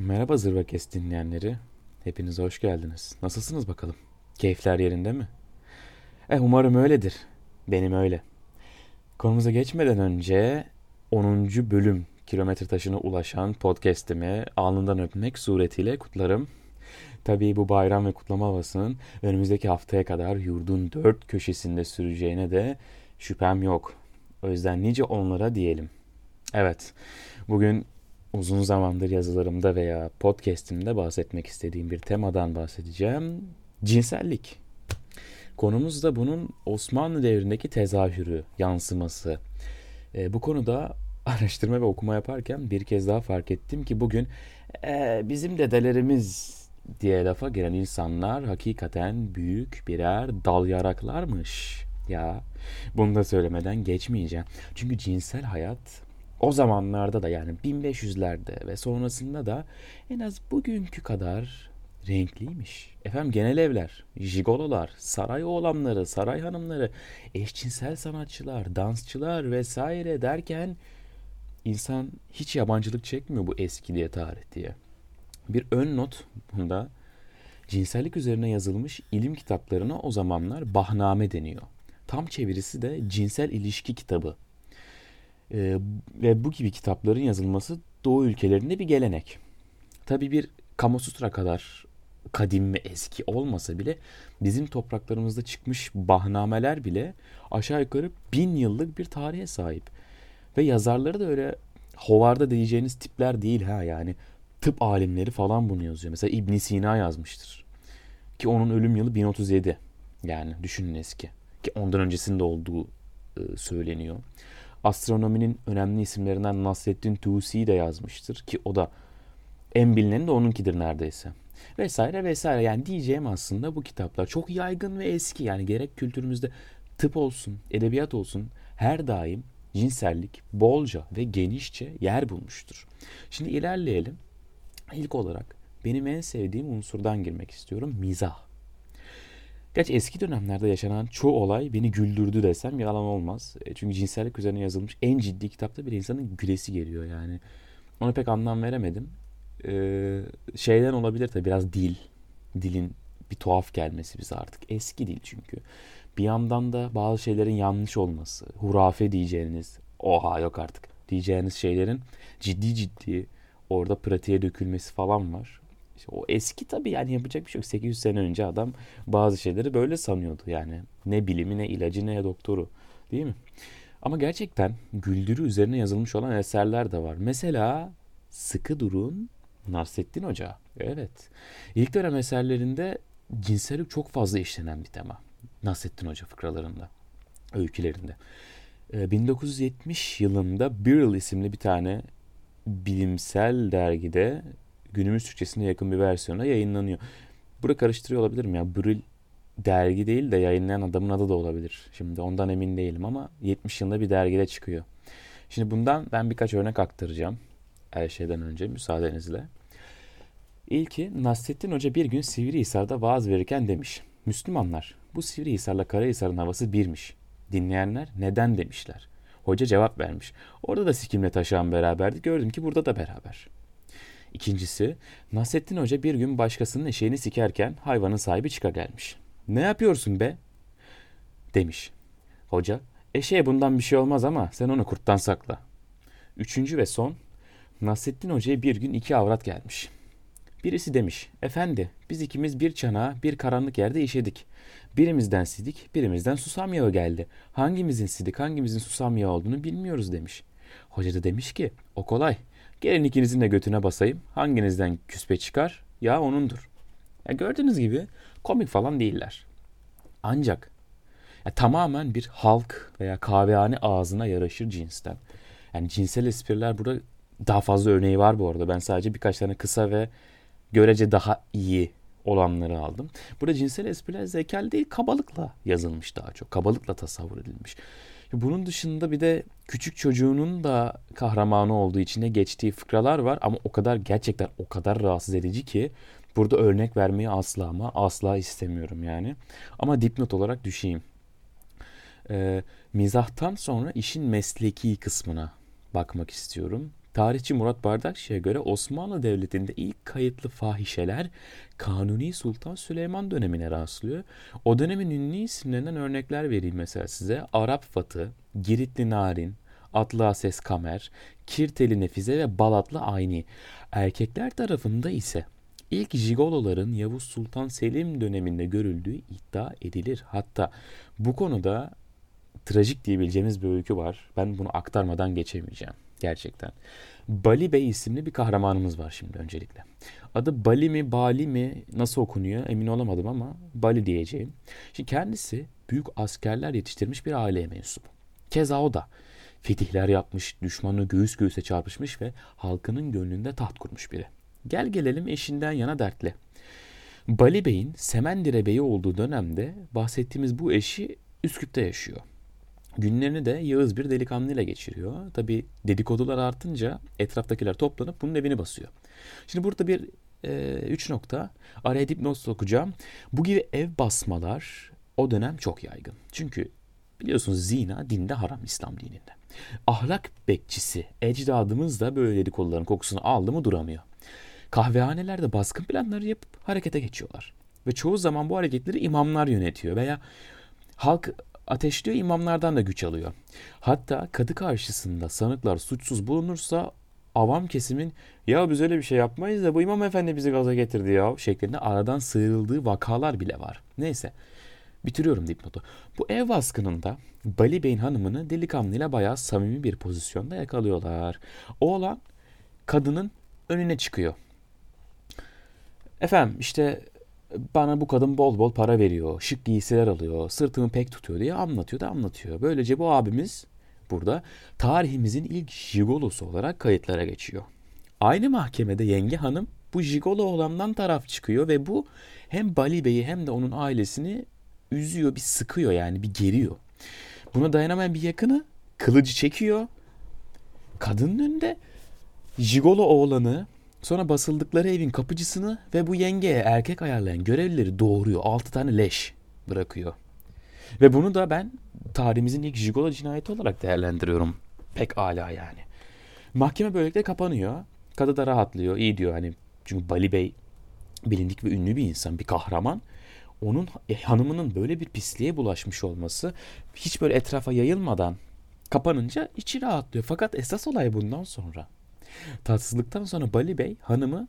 Merhaba Zırvakes dinleyenleri. Hepiniz hoş geldiniz. Nasılsınız bakalım? Keyifler yerinde mi? Eh umarım öyledir. Benim öyle. Konumuza geçmeden önce 10. bölüm kilometre taşına ulaşan podcast'imi alnından öpmek suretiyle kutlarım. Tabii bu bayram ve kutlama havasının önümüzdeki haftaya kadar yurdun dört köşesinde süreceğine de şüphem yok. O yüzden nice onlara diyelim. Evet, bugün uzun zamandır yazılarımda veya podcast'imde bahsetmek istediğim bir temadan bahsedeceğim. Cinsellik. Konumuz da bunun Osmanlı devrindeki tezahürü, yansıması. E, bu konuda araştırma ve okuma yaparken bir kez daha fark ettim ki bugün e, bizim dedelerimiz diye lafa giren insanlar hakikaten büyük birer dal yaraklarmış. Ya bunu da söylemeden geçmeyeceğim. Çünkü cinsel hayat o zamanlarda da yani 1500'lerde ve sonrasında da en az bugünkü kadar renkliymiş. Efendim genel evler, jigololar, saray oğlanları, saray hanımları, eşcinsel sanatçılar, dansçılar vesaire derken insan hiç yabancılık çekmiyor bu eski diye tarih diye. Bir ön not bunda cinsellik üzerine yazılmış ilim kitaplarına o zamanlar bahname deniyor. Tam çevirisi de cinsel ilişki kitabı e, ve bu gibi kitapların yazılması Doğu ülkelerinde bir gelenek. Tabi bir Kamasutra kadar kadim ve eski olmasa bile bizim topraklarımızda çıkmış bahnameler bile aşağı yukarı bin yıllık bir tarihe sahip. Ve yazarları da öyle hovarda diyeceğiniz tipler değil ha yani tıp alimleri falan bunu yazıyor. Mesela İbn Sina yazmıştır. Ki onun ölüm yılı 1037. Yani düşünün eski. Ki ondan öncesinde olduğu e, söyleniyor astronominin önemli isimlerinden Nasreddin Tusi de yazmıştır ki o da en bilineni de onunkidir neredeyse. Vesaire vesaire yani diyeceğim aslında bu kitaplar çok yaygın ve eski yani gerek kültürümüzde tıp olsun, edebiyat olsun her daim cinsellik bolca ve genişçe yer bulmuştur. Şimdi ilerleyelim. İlk olarak benim en sevdiğim unsurdan girmek istiyorum. Mizah. Gerçi eski dönemlerde yaşanan çoğu olay beni güldürdü desem yalan olmaz. E, çünkü cinsellik üzerine yazılmış en ciddi kitapta bir insanın gülesi geliyor yani. Ona pek anlam veremedim. Ee, şeyden olabilir tabii biraz dil. Dilin bir tuhaf gelmesi bize artık. Eski dil çünkü. Bir yandan da bazı şeylerin yanlış olması, hurafe diyeceğiniz, oha yok artık diyeceğiniz şeylerin ciddi ciddi orada pratiğe dökülmesi falan var. O eski tabii yani yapacak bir şey yok. 800 sene önce adam bazı şeyleri böyle sanıyordu yani. Ne bilimi ne ilacı ne doktoru değil mi? Ama gerçekten güldürü üzerine yazılmış olan eserler de var. Mesela Sıkı Durun Nasrettin Hoca. Evet. İlk dönem eserlerinde cinsellik çok fazla işlenen bir tema. Nasrettin Hoca fıkralarında, öykülerinde. 1970 ee, yılında Birrell isimli bir tane bilimsel dergide günümüz Türkçesine yakın bir versiyona yayınlanıyor. Burada karıştırıyor olabilirim ya. Bril dergi değil de yayınlayan adamın adı da olabilir. Şimdi ondan emin değilim ama 70 yılında bir dergide çıkıyor. Şimdi bundan ben birkaç örnek aktaracağım. Her şeyden önce müsaadenizle. İlki Nasrettin Hoca bir gün Sivrihisar'da vaaz verirken demiş. Müslümanlar bu Sivrihisar'la Karahisar'ın havası birmiş. Dinleyenler neden demişler. Hoca cevap vermiş. Orada da sikimle taşağın beraberdi. Gördüm ki burada da beraber. İkincisi, Nasrettin Hoca bir gün başkasının eşeğini sikerken hayvanın sahibi çıka gelmiş. Ne yapıyorsun be? Demiş. Hoca, eşeğe bundan bir şey olmaz ama sen onu kurttan sakla. Üçüncü ve son, Nasrettin Hoca'ya bir gün iki avrat gelmiş. Birisi demiş, efendi biz ikimiz bir çanağa bir karanlık yerde işedik. Birimizden sidik, birimizden susam yağı geldi. Hangimizin sidik, hangimizin susam yağı olduğunu bilmiyoruz demiş. Hoca da demiş ki, o kolay. Gelin ikinizin de götüne basayım. Hanginizden küspe çıkar? Ya onundur. Ya gördüğünüz gibi komik falan değiller. Ancak ya tamamen bir halk veya kahvehane ağzına yaraşır cinsten. Yani cinsel espriler burada daha fazla örneği var bu arada. Ben sadece birkaç tane kısa ve görece daha iyi olanları aldım. Burada cinsel espriler zekal değil kabalıkla yazılmış daha çok. Kabalıkla tasavvur edilmiş. Bunun dışında bir de küçük çocuğunun da kahramanı olduğu içine geçtiği fıkralar var ama o kadar gerçekten o kadar rahatsız edici ki burada örnek vermeyi asla ama asla istemiyorum yani. Ama dipnot olarak düşeyim. Ee, mizahtan sonra işin mesleki kısmına bakmak istiyorum. Tarihçi Murat Bardakçı'ya göre Osmanlı Devleti'nde ilk kayıtlı fahişeler Kanuni Sultan Süleyman dönemine rastlıyor. O dönemin ünlü isimlerinden örnekler vereyim mesela size. Arap Fatı, Giritli Narin, Atlı Ases Kamer, Kirteli Nefize ve Balatlı Ayni. Erkekler tarafında ise ilk jigoloların Yavuz Sultan Selim döneminde görüldüğü iddia edilir. Hatta bu konuda trajik diyebileceğimiz bir öykü var. Ben bunu aktarmadan geçemeyeceğim gerçekten. Bali Bey isimli bir kahramanımız var şimdi öncelikle. Adı Bali mi Bali mi nasıl okunuyor emin olamadım ama Bali diyeceğim. Şimdi kendisi büyük askerler yetiştirmiş bir aileye mensup. Keza o da fetihler yapmış, düşmanı göğüs göğüse çarpışmış ve halkının gönlünde taht kurmuş biri. Gel gelelim eşinden yana dertli. Bali Bey'in Semendire Bey'i olduğu dönemde bahsettiğimiz bu eşi Üsküp'te yaşıyor. Günlerini de Yağız bir delikanlıyla geçiriyor. Tabi dedikodular artınca etraftakiler toplanıp bunun evini basıyor. Şimdi burada bir e, üç nokta araya dipnot sokacağım. Bu gibi ev basmalar o dönem çok yaygın. Çünkü biliyorsunuz zina dinde haram İslam dininde. Ahlak bekçisi ecdadımız da böyle dedikoduların kokusunu aldı mı duramıyor. Kahvehanelerde baskın planları yapıp harekete geçiyorlar. Ve çoğu zaman bu hareketleri imamlar yönetiyor veya halk ateşliyor imamlardan da güç alıyor. Hatta kadı karşısında sanıklar suçsuz bulunursa avam kesimin ya biz öyle bir şey yapmayız da bu imam efendi bizi gaza getirdi ya şeklinde aradan sıyrıldığı vakalar bile var. Neyse bitiriyorum dipnotu. Bu ev baskınında Bali Bey'in hanımını delikanlıyla bayağı samimi bir pozisyonda yakalıyorlar. Oğlan kadının önüne çıkıyor. Efendim işte bana bu kadın bol bol para veriyor, şık giysiler alıyor, sırtımı pek tutuyor diye anlatıyor da anlatıyor. Böylece bu abimiz burada tarihimizin ilk jigolosu olarak kayıtlara geçiyor. Aynı mahkemede yenge hanım bu jigolo olandan taraf çıkıyor ve bu hem Bali Bey'i hem de onun ailesini üzüyor, bir sıkıyor yani bir geriyor. Buna dayanamayan bir yakını kılıcı çekiyor. Kadının önünde jigolo oğlanı Sonra basıldıkları evin kapıcısını ve bu yengeye erkek ayarlayan görevlileri doğuruyor. Altı tane leş bırakıyor. Ve bunu da ben tarihimizin ilk jigolo cinayeti olarak değerlendiriyorum. Pek ala yani. Mahkeme böylelikle kapanıyor. Kadı da rahatlıyor. İyi diyor hani. Çünkü Bali Bey bilindik ve ünlü bir insan, bir kahraman. Onun e, hanımının böyle bir pisliğe bulaşmış olması hiç böyle etrafa yayılmadan kapanınca içi rahatlıyor. Fakat esas olay bundan sonra. Tatsızlıktan sonra Bali Bey hanımı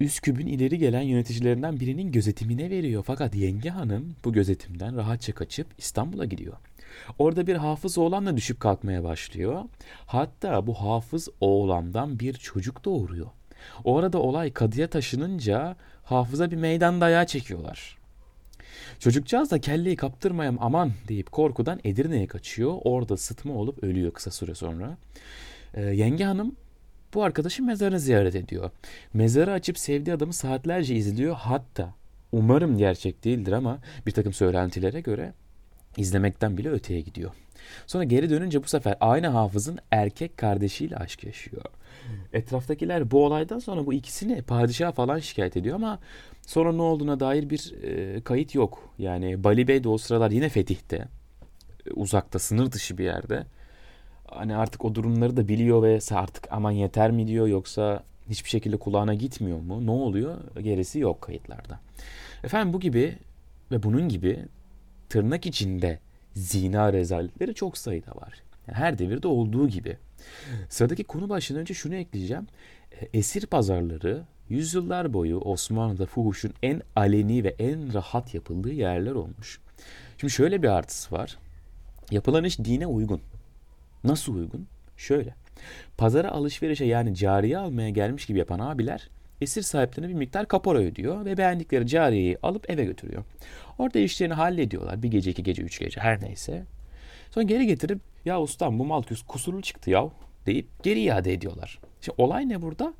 Üsküp'ün ileri gelen yöneticilerinden birinin gözetimine veriyor. Fakat yenge hanım bu gözetimden rahatça kaçıp İstanbul'a gidiyor. Orada bir hafız oğlanla düşüp kalkmaya başlıyor. Hatta bu hafız oğlandan bir çocuk doğuruyor. Orada olay kadıya taşınınca hafıza bir meydan dayağı çekiyorlar. Çocukcağız da kelleyi kaptırmayam aman deyip korkudan Edirne'ye kaçıyor. Orada sıtma olup ölüyor kısa süre sonra. Ee, yenge hanım bu arkadaşın mezarını ziyaret ediyor. Mezarı açıp sevdiği adamı saatlerce izliyor. Hatta umarım gerçek değildir ama bir takım söylentilere göre izlemekten bile öteye gidiyor. Sonra geri dönünce bu sefer aynı hafızın erkek kardeşiyle aşk yaşıyor. Etraftakiler bu olaydan sonra bu ikisini padişah falan şikayet ediyor ama sonra ne olduğuna dair bir e, kayıt yok. Yani Bali Bey de o sıralar yine fetihte, uzakta, sınır dışı bir yerde hani artık o durumları da biliyor ve artık aman yeter mi diyor yoksa hiçbir şekilde kulağına gitmiyor mu? Ne oluyor? Gerisi yok kayıtlarda. Efendim bu gibi ve bunun gibi tırnak içinde zina rezaletleri çok sayıda var. Yani her devirde olduğu gibi. Sıradaki konu başından önce şunu ekleyeceğim. E, esir pazarları yüzyıllar boyu Osmanlı'da fuhuşun en aleni ve en rahat yapıldığı yerler olmuş. Şimdi şöyle bir artısı var. Yapılan iş dine uygun. Nasıl uygun? Şöyle. Pazara alışverişe yani cariye almaya gelmiş gibi yapan abiler esir sahiplerine bir miktar kapora ödüyor ve beğendikleri cariyeyi alıp eve götürüyor. Orada işlerini hallediyorlar. Bir gece, iki gece, üç gece her neyse. Sonra geri getirip ya ustam bu mal kusurlu çıktı ya deyip geri iade ediyorlar. Şimdi olay ne burada?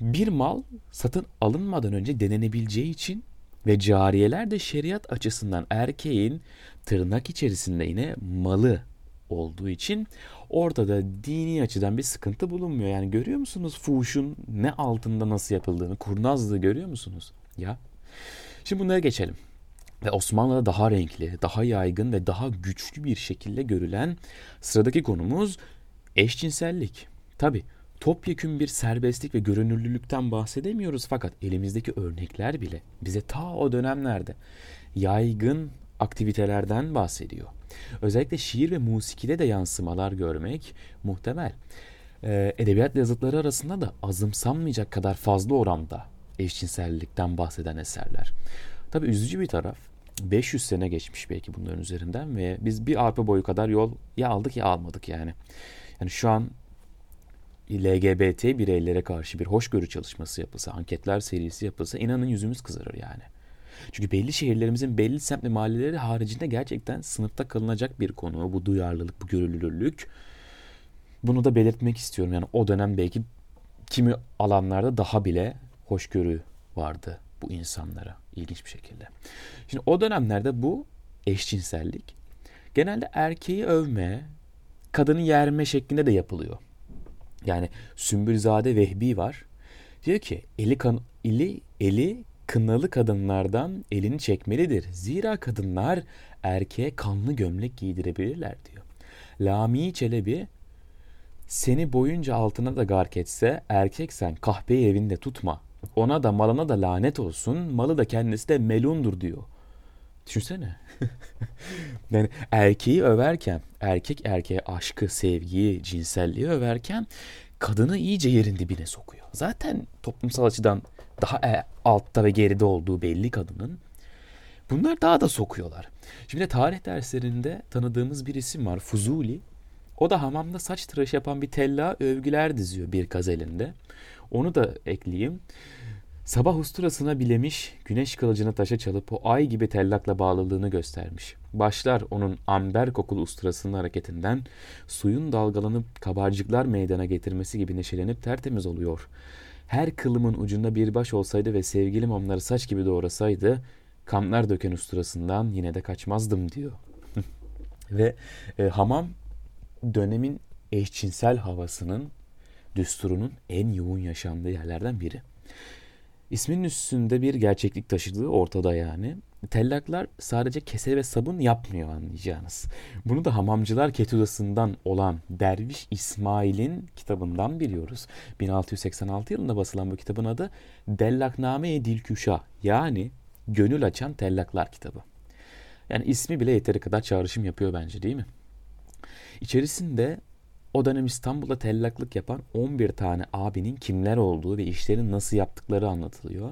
Bir mal satın alınmadan önce denenebileceği için ve cariyeler de şeriat açısından erkeğin tırnak içerisinde yine malı olduğu için ortada dini açıdan bir sıkıntı bulunmuyor. Yani görüyor musunuz fuhuşun ne altında nasıl yapıldığını, kurnazlığı görüyor musunuz? Ya. Şimdi bunlara geçelim. Ve Osmanlı'da daha renkli, daha yaygın ve daha güçlü bir şekilde görülen sıradaki konumuz eşcinsellik. Tabi topyekün bir serbestlik ve görünürlülükten bahsedemiyoruz fakat elimizdeki örnekler bile bize ta o dönemlerde yaygın aktivitelerden bahsediyor. Özellikle şiir ve musikide de yansımalar görmek muhtemel. Ee, edebiyat yazıtları arasında da azımsanmayacak kadar fazla oranda eşcinsellikten bahseden eserler. Tabi üzücü bir taraf 500 sene geçmiş belki bunların üzerinden ve biz bir arpa boyu kadar yol ya aldık ya almadık yani. Yani şu an LGBT bireylere karşı bir hoşgörü çalışması yapılsa, anketler serisi yapılsa inanın yüzümüz kızarır yani. Çünkü belli şehirlerimizin belli semt ve mahalleleri haricinde gerçekten sınıfta kalınacak bir konu. Bu duyarlılık, bu görülürlük. Bunu da belirtmek istiyorum. Yani o dönem belki kimi alanlarda daha bile hoşgörü vardı bu insanlara ilginç bir şekilde. Şimdi o dönemlerde bu eşcinsellik genelde erkeği övme, kadını yerme şeklinde de yapılıyor. Yani Sümbülzade Vehbi var. Diyor ki eli, kan, eli, eli kınalı kadınlardan elini çekmelidir. Zira kadınlar erkeğe kanlı gömlek giydirebilirler diyor. Lami Çelebi seni boyunca altına da gark etse erkeksen kahpeyi evinde tutma. Ona da malına da lanet olsun malı da kendisi de melundur diyor. Düşünsene. yani erkeği överken, erkek erkeğe aşkı, sevgiyi, cinselliği överken kadını iyice yerin dibine sokuyor. Zaten toplumsal açıdan daha e, altta ve geride olduğu belli kadının. Bunlar daha da sokuyorlar. Şimdi tarih derslerinde tanıdığımız bir isim var Fuzuli. O da hamamda saç tıraş yapan bir tella övgüler diziyor bir gazelinde. Onu da ekleyeyim. Sabah usturasına bilemiş, güneş kılıcını taşa çalıp o ay gibi tellakla bağlılığını göstermiş. Başlar onun amber kokulu usturasının hareketinden suyun dalgalanıp kabarcıklar meydana getirmesi gibi neşelenip tertemiz oluyor. Her kılımın ucunda bir baş olsaydı ve sevgilim onları saç gibi doğrasaydı, kamlar döken usturasından yine de kaçmazdım diyor. ve e, hamam dönemin eşcinsel havasının, düsturunun en yoğun yaşandığı yerlerden biri. İsminin üstünde bir gerçeklik taşıdığı ortada yani. Tellaklar sadece kese ve sabun yapmıyor anlayacağınız. Bunu da hamamcılar ketudasından olan Derviş İsmail'in kitabından biliyoruz. 1686 yılında basılan bu kitabın adı Dellakname-i Dilküşa yani Gönül Açan Tellaklar kitabı. Yani ismi bile yeteri kadar çağrışım yapıyor bence değil mi? İçerisinde o dönem İstanbul'da tellaklık yapan 11 tane abinin kimler olduğu ve işlerini nasıl yaptıkları anlatılıyor.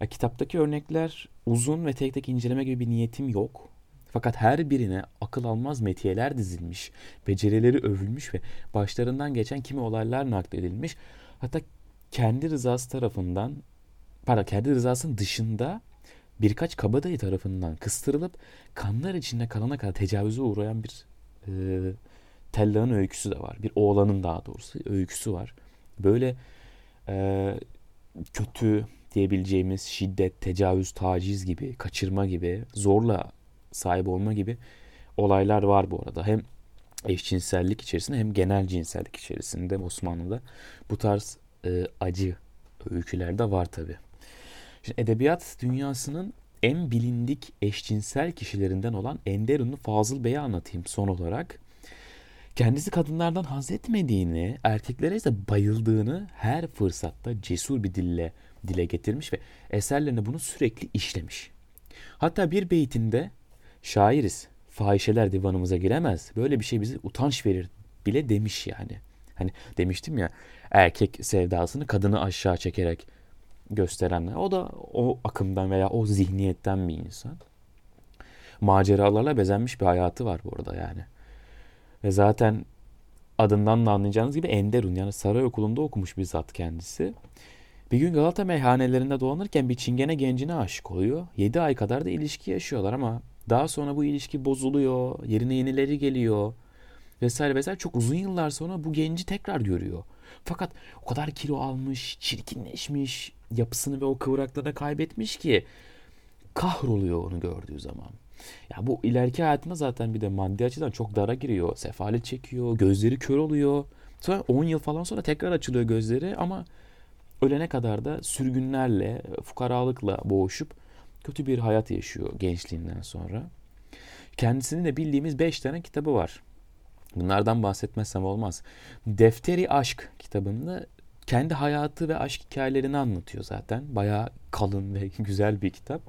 Ya, kitaptaki örnekler uzun ve tek tek inceleme gibi bir niyetim yok. Fakat her birine akıl almaz metiyeler dizilmiş, becerileri övülmüş ve başlarından geçen kimi olaylar nakledilmiş. Hatta kendi rızası tarafından, pardon kendi rızasının dışında birkaç kabadayı tarafından kıstırılıp kanlar içinde kalana kadar tecavüze uğrayan bir e, Tella'nın öyküsü de var. Bir oğlanın daha doğrusu öyküsü var. Böyle e, kötü diyebileceğimiz şiddet, tecavüz, taciz gibi, kaçırma gibi, zorla sahip olma gibi olaylar var bu arada. Hem eşcinsellik içerisinde hem genel cinsellik içerisinde Osmanlı'da bu tarz e, acı öyküler de var tabi. Şimdi edebiyat dünyasının en bilindik eşcinsel kişilerinden olan Enderun'u Fazıl Bey'e anlatayım son olarak. Kendisi kadınlardan haz etmediğini, erkeklere ise bayıldığını her fırsatta cesur bir dille dile getirmiş ve eserlerine bunu sürekli işlemiş. Hatta bir beytinde şairiz, fahişeler divanımıza giremez. Böyle bir şey bize utanç verir bile demiş yani. Hani demiştim ya erkek sevdasını kadını aşağı çekerek gösterenler. O da o akımdan veya o zihniyetten bir insan. Maceralarla bezenmiş bir hayatı var bu arada yani. Ve zaten adından da anlayacağınız gibi Enderun yani saray okulunda okumuş bir zat kendisi. Bir gün Galata meyhanelerinde dolanırken bir çingene gencine aşık oluyor. 7 ay kadar da ilişki yaşıyorlar ama daha sonra bu ilişki bozuluyor, yerine yenileri geliyor vesaire vesaire. Çok uzun yıllar sonra bu genci tekrar görüyor. Fakat o kadar kilo almış, çirkinleşmiş, yapısını ve o kıvraklarını kaybetmiş ki kahroluyor onu gördüğü zaman. Ya bu ileriki hayatında zaten bir de maddi açıdan çok dara giriyor. Sefalet çekiyor, gözleri kör oluyor. Sonra 10 yıl falan sonra tekrar açılıyor gözleri ama ölene kadar da sürgünlerle, fukaralıkla boğuşup kötü bir hayat yaşıyor gençliğinden sonra. Kendisinin de bildiğimiz 5 tane kitabı var. Bunlardan bahsetmezsem olmaz. Defteri Aşk kitabında kendi hayatı ve aşk hikayelerini anlatıyor zaten. Bayağı kalın ve güzel bir kitap.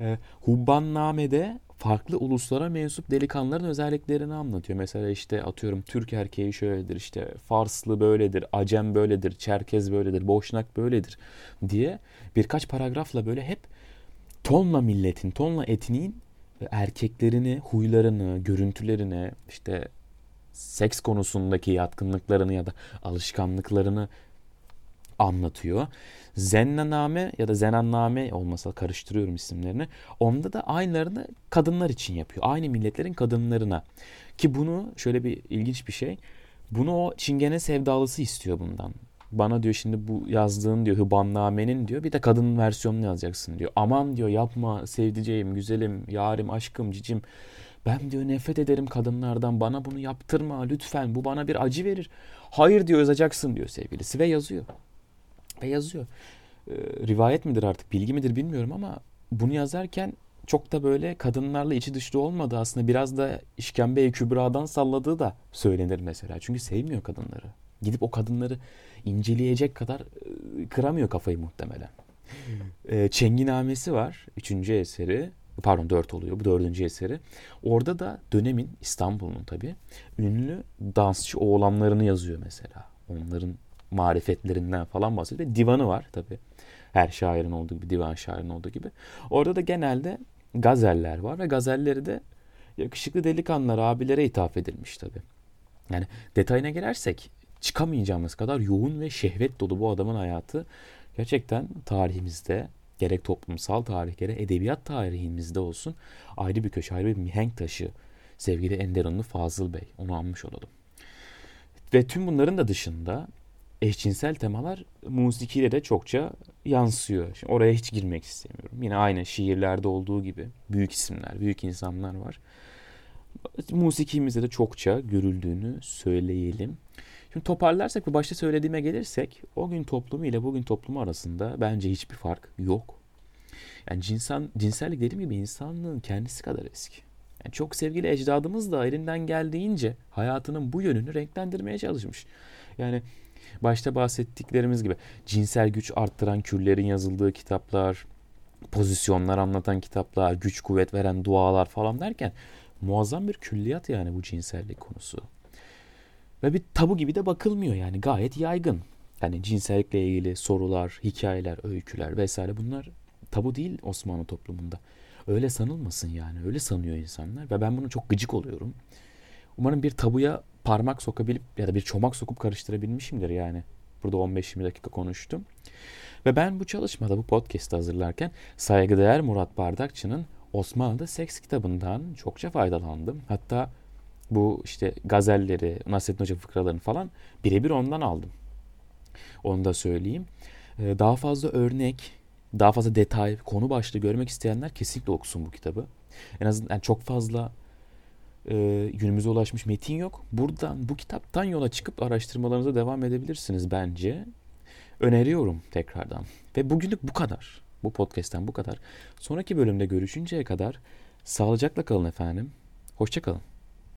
E, Hubbanname'de farklı uluslara mensup delikanlıların özelliklerini anlatıyor. Mesela işte atıyorum Türk erkeği şöyledir, işte Farslı böyledir, Acem böyledir, Çerkez böyledir, Boşnak böyledir diye birkaç paragrafla böyle hep tonla milletin, tonla etniğin erkeklerini, huylarını, görüntülerini, işte seks konusundaki yatkınlıklarını ya da alışkanlıklarını anlatıyor. Zennaname ya da Zenanname olmasa karıştırıyorum isimlerini. Onda da aynılarını kadınlar için yapıyor. Aynı milletlerin kadınlarına. Ki bunu şöyle bir ilginç bir şey. Bunu o çingene sevdalısı istiyor bundan. Bana diyor şimdi bu yazdığın diyor Hıbannamenin diyor bir de kadın versiyonunu yazacaksın diyor. Aman diyor yapma sevdiceğim, güzelim, yarim, aşkım, cicim. Ben diyor nefret ederim kadınlardan bana bunu yaptırma lütfen bu bana bir acı verir. Hayır diyor yazacaksın diyor sevgilisi ve yazıyor. Ve yazıyor. Ee, rivayet midir artık bilgi midir bilmiyorum ama bunu yazarken çok da böyle kadınlarla içi dışlı olmadı aslında biraz da işkembe kübradan salladığı da söylenir mesela. Çünkü sevmiyor kadınları. Gidip o kadınları inceleyecek kadar e, kıramıyor kafayı muhtemelen. E, Çenginamesi var. Üçüncü eseri. Pardon dört oluyor. Bu dördüncü eseri. Orada da dönemin İstanbul'un tabii ünlü dansçı oğlanlarını yazıyor mesela. Onların marifetlerinden falan bahsediyor. Ve divanı var tabii. Her şairin olduğu gibi, divan şairin olduğu gibi. Orada da genelde gazeller var ve gazelleri de yakışıklı delikanlılar, abilere ithaf edilmiş tabii. Yani detayına girersek çıkamayacağımız kadar yoğun ve şehvet dolu bu adamın hayatı gerçekten tarihimizde gerek toplumsal tarih gerek edebiyat tarihimizde olsun ayrı bir köşe ayrı bir mihenk taşı sevgili Enderunlu Fazıl Bey onu anmış olalım. Ve tüm bunların da dışında eşcinsel temalar musikiyle de çokça yansıyor. Şimdi oraya hiç girmek istemiyorum. Yine aynı şiirlerde olduğu gibi büyük isimler, büyük insanlar var. Musikimizde de çokça görüldüğünü söyleyelim. Şimdi toparlarsak ve başta söylediğime gelirsek o gün toplumu ile bugün toplumu arasında bence hiçbir fark yok. Yani cinsan, cinsellik dediğim gibi insanlığın kendisi kadar eski. Yani çok sevgili ecdadımız da elinden geldiğince hayatının bu yönünü renklendirmeye çalışmış. Yani başta bahsettiklerimiz gibi cinsel güç arttıran küllerin yazıldığı kitaplar, pozisyonlar anlatan kitaplar, güç kuvvet veren dualar falan derken muazzam bir külliyat yani bu cinsellik konusu. Ve bir tabu gibi de bakılmıyor yani gayet yaygın. Yani cinsellikle ilgili sorular, hikayeler, öyküler vesaire bunlar tabu değil Osmanlı toplumunda. Öyle sanılmasın yani. Öyle sanıyor insanlar ve ben bunu çok gıcık oluyorum. Umarım bir tabuya parmak sokabilip ya da bir çomak sokup karıştırabilmişimdir yani. Burada 15-20 dakika konuştum. Ve ben bu çalışmada bu podcast'ı hazırlarken saygıdeğer Murat Bardakçı'nın Osmanlı'da seks kitabından çokça faydalandım. Hatta bu işte gazelleri, Nasrettin Hoca fıkralarını falan birebir ondan aldım. Onu da söyleyeyim. Ee, daha fazla örnek, daha fazla detay, konu başlığı görmek isteyenler kesinlikle okusun bu kitabı. En azından yani çok fazla e, günümüze ulaşmış metin yok. Buradan bu kitaptan yola çıkıp araştırmalarınıza devam edebilirsiniz bence. Öneriyorum tekrardan. Ve bugünlük bu kadar. Bu podcast'ten bu kadar. Sonraki bölümde görüşünceye kadar sağlıcakla kalın efendim. Hoşçakalın.